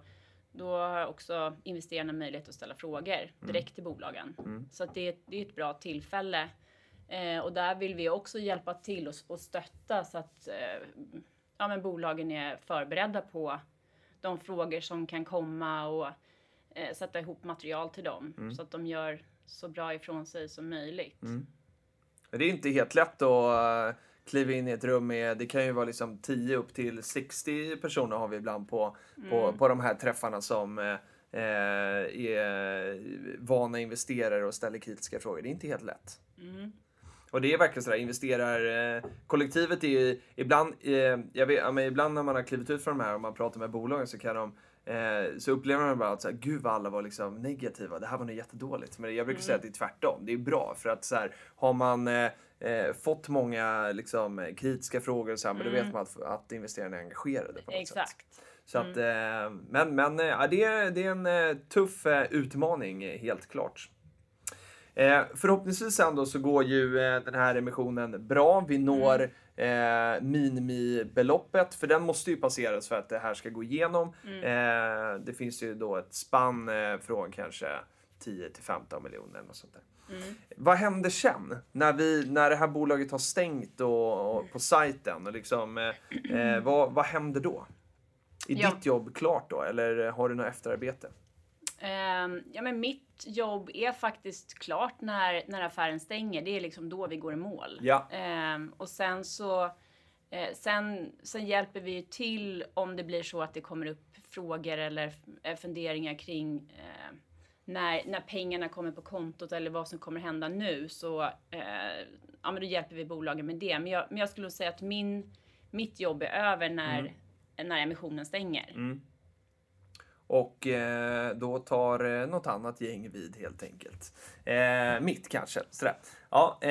då har också investerarna möjlighet att ställa frågor direkt till bolagen. Så att det, är- det är ett bra tillfälle. Eh, och där vill vi också hjälpa till och, och stötta så att eh, ja, men bolagen är förberedda på de frågor som kan komma och eh, sätta ihop material till dem så att de gör så bra ifrån sig som möjligt. Det är inte helt lätt att uh, kliva in i ett rum med, det kan ju vara liksom 10 upp till 60 personer har vi ibland på, på, på de här träffarna som eh, eh, är vana investerare och ställer kritiska frågor. Det är inte helt lätt. Och det är verkligen sådär, investerarkollektivet är ju ibland, eh, jag vet, ja, ibland när man har klivit ut från de här och man pratar med bolagen så kan de Eh, så upplever man bara att så här, gud vad alla var liksom negativa, det här var nog jättedåligt. Men jag brukar säga att det är tvärtom, det är bra. För att så här, har man eh, eh, fått många liksom, kritiska frågor så här, men då vet man att, att investerarna är engagerade på något sätt. Exakt. Så att, eh, men men eh, ja, det, är, det är en tuff utmaning, helt klart. Eh, förhoppningsvis sen då så går ju eh, den här emissionen bra. Vi når eh, minimibeloppet, för den måste ju passeras för att det här ska gå igenom. Eh, det finns ju då ett spann eh, från kanske 10 till 15 miljoner och sånt där. Vad händer sen? När, vi, när det här bolaget har stängt och, och på sajten? Och liksom, eh, eh, vad, vad händer då? Är Ja. ditt jobb klart då, eller har du något efterarbete? Ehm, ja, men mitt jobb är faktiskt klart när, när affären stänger. Det är liksom då vi går i mål. Ja. Ehm, och sen så eh, sen, sen hjälper vi ju till om det blir så att det kommer upp frågor eller eh, funderingar kring eh, när, när pengarna kommer på kontot eller vad som kommer hända nu. Så eh, ja, men då hjälper vi bolagen med det. Men jag, men jag skulle säga att min, mitt jobb är över när, när emissionen stänger. Och eh, då tar eh, något annat gäng vid helt enkelt. Eh, mitt kanske. Sådär. Ja, eh,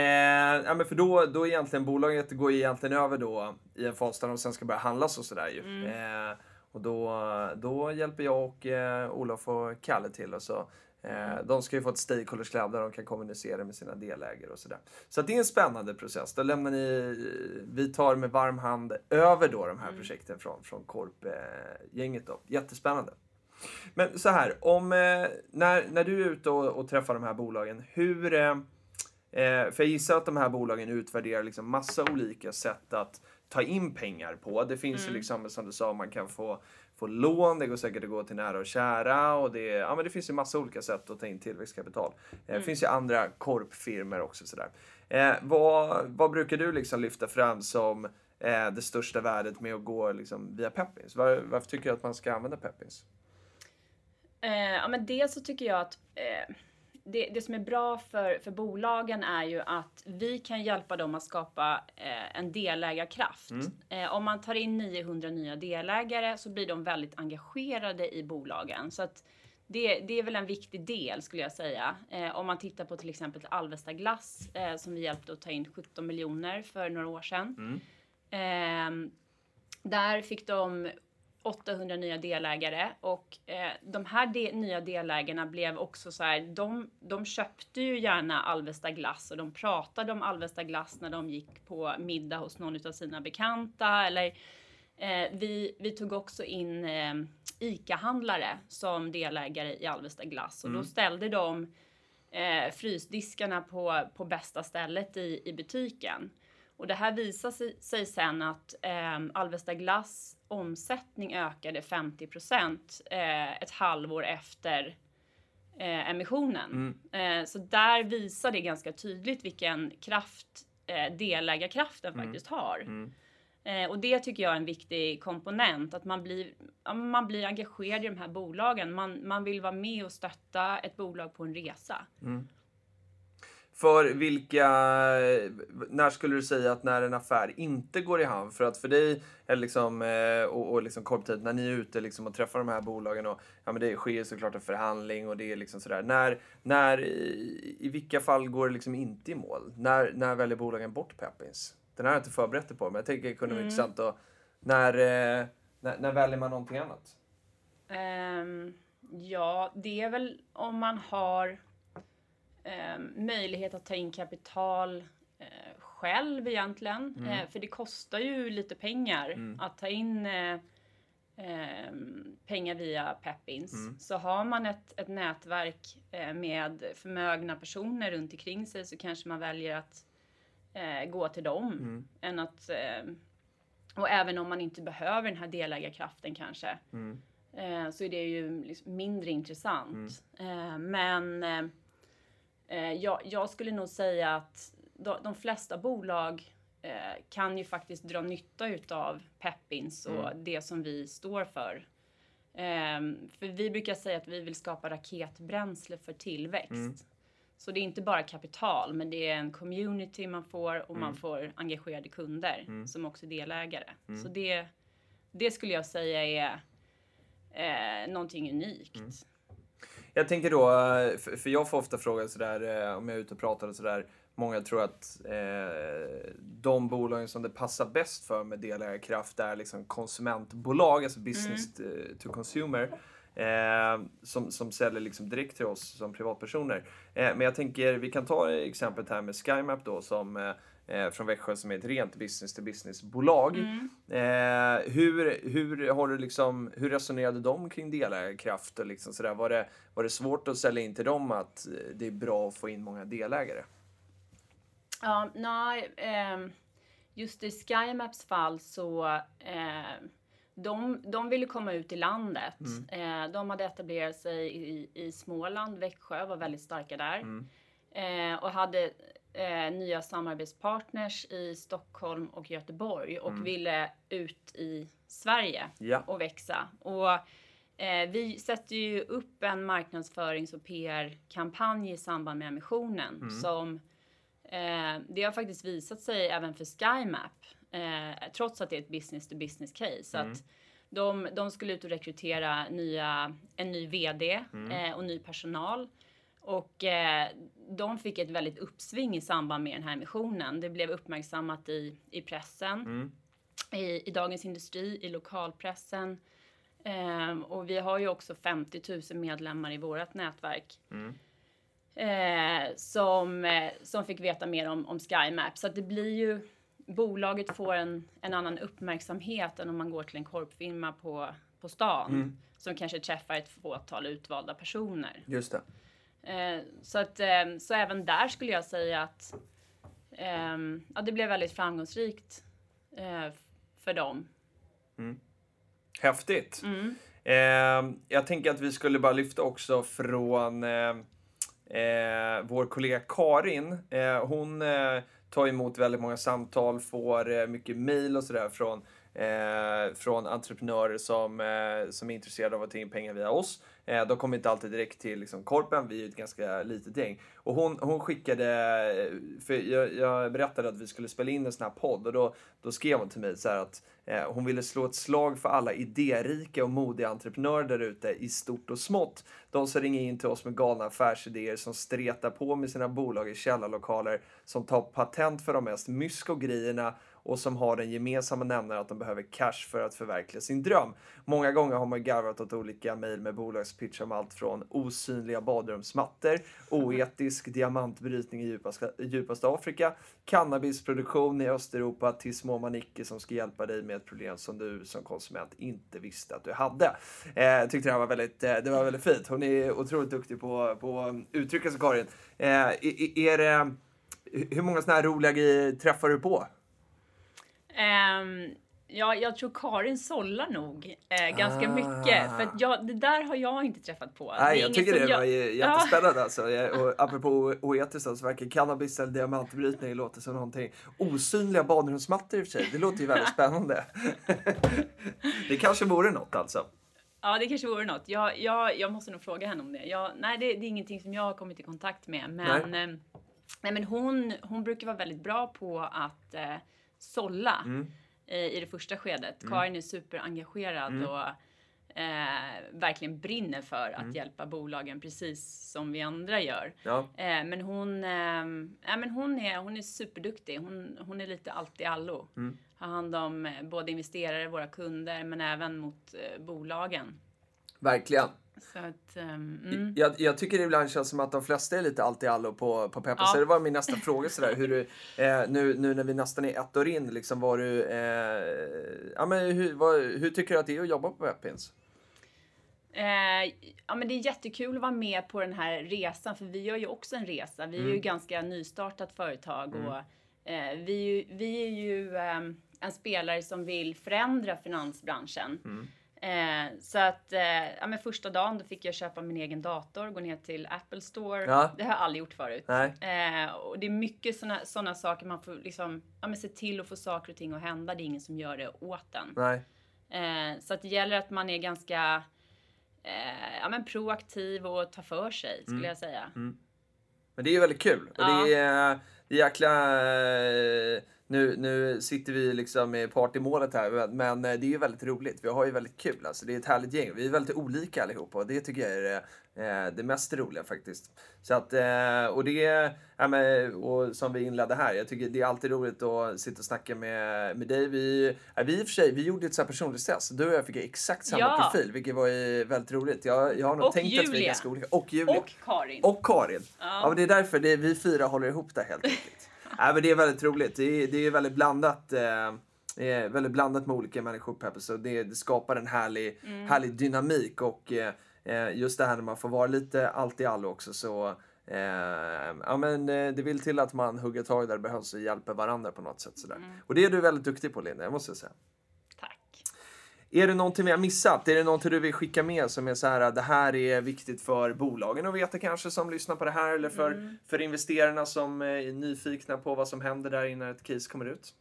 ja, men för då, då egentligen bolaget går egentligen över då i en fas där de sen ska börja handlas och sådär ju. Eh, och då, då hjälper jag och eh, Olof och Kalle till och så Eh, de ska ju få ett stakeholders club där de kan kommunicera med sina delägare och sådär. Så det är en spännande process. Då lämnar ni, vi tar med varm hand över då de här projekten från, från Corp-gänget då. Jättespännande. Men så här, om, eh, när, när du är ute och, och träffar de här bolagen, hur... Eh, eh, för jag gissar att de här bolagen utvärderar liksom massa olika sätt att ta in pengar på. Det finns ju liksom, som du sa, man kan få, få lån, det går säkert att gå till nära och kära och det, ja, men det finns ju massa olika sätt att ta in tillväxtkapital. Eh, Det finns ju andra korpfirmor också sådär. Eh, vad, vad brukar du liksom lyfta fram som eh, det största värdet med att gå liksom via Peppins? Var, varför tycker du att man ska använda Peppins? Eh, ja, men dels så tycker jag att eh, det, det som är bra för, för bolagen är ju att vi kan hjälpa dem att skapa eh, en delägarkraft. Eh, om man tar in 900 nya delägare så blir de väldigt engagerade i bolagen. Så att det, det är väl en viktig del skulle jag säga. Eh, om man tittar på till exempel Alvesta Glass eh, som vi hjälpte att ta in 17 miljoner för några år sedan. Ehm, där fick de 800 nya delägare och eh, de här de, nya delägarna blev också så här, de, de köpte ju gärna Alvesta glass och de pratade om Alvesta glass när de gick på middag hos någon av sina bekanta eller eh, vi, vi tog också in eh, ICA-handlare som delägare i Alvesta glass och då ställde de eh, frysdiskarna på, på bästa stället i, i butiken. Och det här visar sig, sig sen att eh, Alvesta Glass omsättning ökade 50 eh, ett halvår efter eh, emissionen. Eh, så där visar det ganska tydligt vilken kraft eh, delägarkraften faktiskt har. Eh, och det tycker jag är en viktig komponent, att man blir, man blir engagerad i de här bolagen. Man, man vill vara med och stötta ett bolag på en resa. För vilka, när skulle du säga att när en affär inte går i hamn? För att för dig, eller liksom, eh, och, och liksom korptid, när ni är ute liksom och träffar de här bolagen och ja, men det sker såklart en förhandling och det är liksom sådär. När, när, i, i vilka fall går det liksom inte i mål? När, när väljer bolagen bort Peppins? Den här har jag inte förberett dig på, men jag tänker det kunde vara intressant att, när, eh, när, när väljer man någonting annat? Ehm, ja, det är väl om man har ehm, möjlighet att ta in kapital eh, själv egentligen. Eh, för det kostar ju lite pengar att ta in eh, ehm, pengar via Peppins. Så har man ett, ett nätverk eh, med förmögna personer runt omkring sig så kanske man väljer att eh, gå till dem. Än att, eh, och även om man inte behöver den här delägarkraften kanske eh, så är det ju liksom mindre intressant. Eh, men eh, eh, jag, jag skulle nog säga att de, de flesta bolag eh, kan ju faktiskt dra nytta utav Peppins och det som vi står för. Ehm, för vi brukar säga att vi vill skapa raketbränsle för tillväxt. Så det är inte bara kapital, men det är en community man får och man får engagerade kunder som också är delägare. Så det, det skulle jag säga är eh, någonting unikt. Jag tänker då, eh, för jag får ofta frågan sådär eh, om jag är ute och pratar och sådär. Många tror att eh, de bolagen som det passar bäst för med delägarkraft är liksom konsumentbolag, alltså business Mm. to- to consumer. Eh, som, som säljer liksom direkt till oss som privatpersoner. Eh, men jag tänker, vi kan ta exemplet här med SkyMap då som eh, eh, från Växjö som är ett rent business to business bolag. Mm. Eh, hur, hur, har du liksom, hur resonerade de kring delägarkraft? Och liksom sådär? Var, det, var det svårt att sälja in till dem att eh, det är bra att få in många delägare? Ja, nej, ehm, just i SkyMaps fall så eh, de, de ville komma ut i landet. Eh, de hade etablerat sig i, i Småland, Växjö var väldigt starka där. Eh, och hade eh, nya samarbetspartners i Stockholm och Göteborg och ville ut i Sverige Ja. och växa. Och eh, vi sätter ju upp en marknadsförings och PR-kampanj i samband med emissionen som eh, det har faktiskt visat sig även för SkyMap, eh, trots att det är ett business to business case, att De, de skulle ut och rekrytera nya, en ny VD Mm. eh, och ny personal. Och eh, de fick ett väldigt uppsving i samband med den här emissionen. Det blev uppmärksammat i, i pressen, Mm. i, i Dagens Industri, i lokalpressen. Ehm, och vi har ju också 50 000 medlemmar i vårt nätverk. Mm. Eh, som, eh, som fick veta mer om, om SkyMap. Så att det blir ju, bolaget får en, en annan uppmärksamhet än om man går till en korpfirma på, på stan. Mm. Som kanske träffar ett fåtal utvalda personer. Just det. Eh, så, att, eh, så även där skulle jag säga att ehm, ja, det blev väldigt framgångsrikt eh, för dem. Häftigt. Mm. Eh, jag tänker att vi skulle bara lyfta också från eh, eh, vår kollega Karin. Eh, hon eh, tar emot väldigt många samtal, får eh, mycket mail och sådär från, eh, från entreprenörer som, eh, som är intresserade av att ta in pengar via oss. Eh, de kommer inte alltid direkt till liksom, Korpen, vi är ju ett ganska litet gäng. Och hon, hon skickade, eh, för jag, jag berättade att vi skulle spela in en sån här podd och då, då skrev hon till mig så här att eh, hon ville slå ett slag för alla idérika och modiga entreprenörer där ute i stort och smått. De som ringer in till oss med galna affärsidéer som stretar på med sina bolag i källarlokaler, som tar patent för de mest mysko grejerna och som har den gemensamma nämnaren att de behöver cash för att förverkliga sin dröm. Många gånger har man garvat åt olika mejl med bolagspitch om allt från osynliga badrumsmattor, oetisk diamantbrytning i djupaste, djupaste Afrika, cannabisproduktion i Östeuropa till små manicker som ska hjälpa dig med ett problem som du som konsument inte visste att du hade. Eh, jag tyckte det här var väldigt, eh, det var väldigt fint. Hon är otroligt duktig på, på att uttrycka sig, Karin. Eh, är, är det, hur många sådana här roliga grejer träffar du på? Ehm, ja, jag tror Karin sållar nog eh, ganska Ah. mycket. För att jag, det där har jag inte träffat på. Nej, jag tycker det var ju Ja. jättespännande alltså. Jag- Och apropå oetiskt så verkar cannabis eller diamantbrytning låter som någonting. Osynliga badrumsmattor i och för sig, det låter ju väldigt spännande. det kanske vore något alltså. Ja, det kanske vore något. Jag, jag, jag måste nog fråga henne om det. Jag, nej, det, det är ingenting som jag har kommit i kontakt med. Men, nej. nej, men hon, hon brukar vara väldigt bra på att eh, sålla Mm. eh, i det första skedet. Karin är superengagerad Mm. och eh, verkligen brinner för att Mm. hjälpa bolagen precis som vi andra gör. Ja. Eh, men hon, eh, ja, men hon, är, hon är superduktig. Hon, hon är lite allt i allo. Mm. Har hand om eh, både investerare, våra kunder, men även mot eh, bolagen. Verkligen. Så att, ehm, mm. Jag, jag tycker det ibland känns som att de flesta är lite allt i allo på, på Peppins. Ja. Så det var min nästa fråga sådär. Hur du, eh, nu, nu när vi nästan är ett år in, liksom var du... Eh, ja, men hur, vad, hur tycker du att det är att jobba på Peppins? Eh, ja, men det är jättekul att vara med på den här resan, för vi gör ju också en resa. Vi är ju ganska nystartat företag och eh, vi, ju- vi är ju ehm, en spelare som vill förändra finansbranschen. Eh, så att eh, ja, men första dagen då fick jag köpa min egen dator, gå ner till Apple Store. Ja. Det har jag aldrig gjort förut. Nej. Eh, och det är mycket såna saker man får liksom, ja, men se till att få saker och ting att hända. Det är ingen som gör det åt en. Nej. Eh, så att det gäller att man är ganska eh, ja, men proaktiv och tar för sig, skulle Mm. jag säga. Men det är ju väldigt kul. Och Ja. det är, det är jäkla... Nu, nu sitter vi liksom i partymålet här, men eh, det är ju väldigt roligt. Vi har ju väldigt kul. Alltså, det är ett härligt gäng. Vi är väldigt olika allihopa och det tycker jag är det, eh, det mest roliga faktiskt. Så att, eh, och det ja, men, och som vi inledde här, jag tycker det är alltid roligt att sitta och snacka med, med dig. Vi, ja, vi i och för sig, vi gjorde ett så här personlighetstest. Du och jag fick exakt samma Ja. profil, vilket var väldigt roligt. Jag, jag har nog Och tänkt att vi är Julia. ganska olika. Och Julia. Och Karin. Och Karin. Ja. Ja, men det är därför det, vi fyra håller ihop det helt enkelt. Nej, men det är väldigt roligt. Det är, det är väldigt blandat. Eh, är väldigt blandat med olika människor på. Så det, det skapar en härlig, Mm. härlig dynamik. Och eh, eh, just det här när man får vara lite allt i allo också så eh, ja, men, eh, det vill till att man hugger tag där det behövs och hjälper varandra på något sätt. Sådär. Mm. Och det är du väldigt duktig på Linda, jag måste säga. Är det någonting vi har missat? Är det någonting du vill skicka med som är så här, det här är viktigt för bolagen att veta kanske som lyssnar på det här eller för, Mm. för investerarna som är nyfikna på vad som händer där innan ett case kommer ut?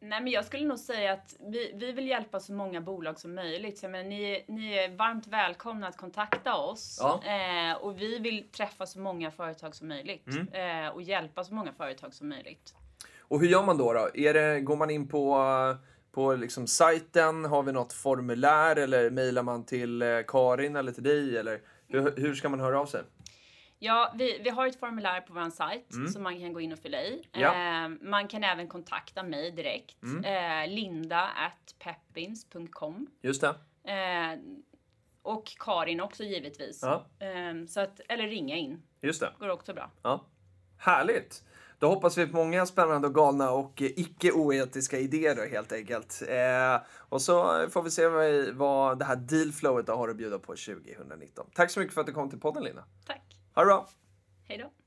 Nej, men jag skulle nog säga att vi, vi vill hjälpa så många bolag som möjligt. Så, men ni, ni är varmt välkomna att kontakta oss. Ja. Eh, och vi vill träffa så många företag som möjligt. Mm. Eh, och hjälpa så många företag som möjligt. Och hur gör man då? då? Är det, går man in på, på liksom sajten? Har vi något formulär eller mejlar man till eh, Karin eller till dig? Eller hur, hur ska man höra av sig? Ja, vi, vi har ett formulär på vår sajt som man kan gå in och fylla i. Mm. Ja. Mm. Eh, man kan även kontakta mig direkt. Eh, linda at peppins.com. Just det. Eh, och Karin också givetvis. Ja. Eh, så att, eller ringa in. Just det. Går också bra. Ja. Härligt! Då hoppas vi på många spännande och galna och icke oetiska idéer då, helt enkelt. Eh, och så får vi se vad, vad det här dealflowet har att bjuda på 2019. Tack så mycket för att du kom till podden Linda. Tack. Ha det bra! Hej då.